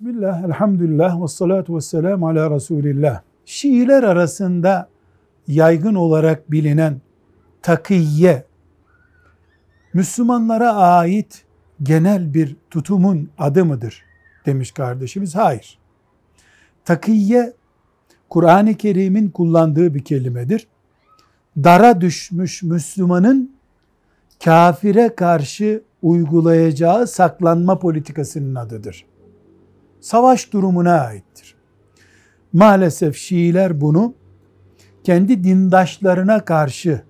Bismillah, elhamdülillah ve salatu ve selamu ala Resulillah. Şiiler arasında yaygın olarak bilinen takiyye, Müslümanlara ait genel bir tutumun adı mıdır demiş kardeşimiz. Hayır. Takiyye, Kur'an-ı Kerim'in kullandığı bir kelimedir. Dara düşmüş Müslümanın kafire karşı uygulayacağı saklanma politikasının adıdır savaş durumuna aittir. Maalesef Şiiler bunu kendi dindaşlarına karşı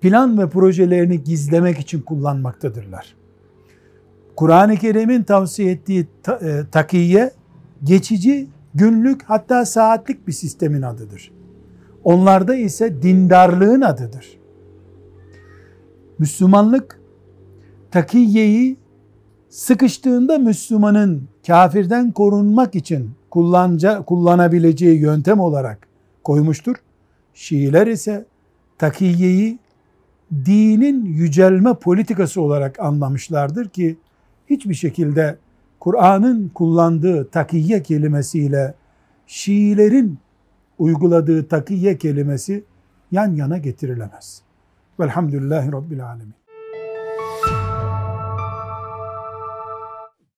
plan ve projelerini gizlemek için kullanmaktadırlar. Kur'an-ı Kerim'in tavsiye ettiği e, takiye geçici, günlük hatta saatlik bir sistemin adıdır. Onlarda ise dindarlığın adıdır. Müslümanlık takiyeyi sıkıştığında Müslümanın kafirden korunmak için kullanca, kullanabileceği yöntem olarak koymuştur. Şiiler ise takiyeyi dinin yücelme politikası olarak anlamışlardır ki hiçbir şekilde Kur'an'ın kullandığı takiye kelimesiyle Şiilerin uyguladığı takiye kelimesi yan yana getirilemez. Velhamdülillahi Rabbil Alemin.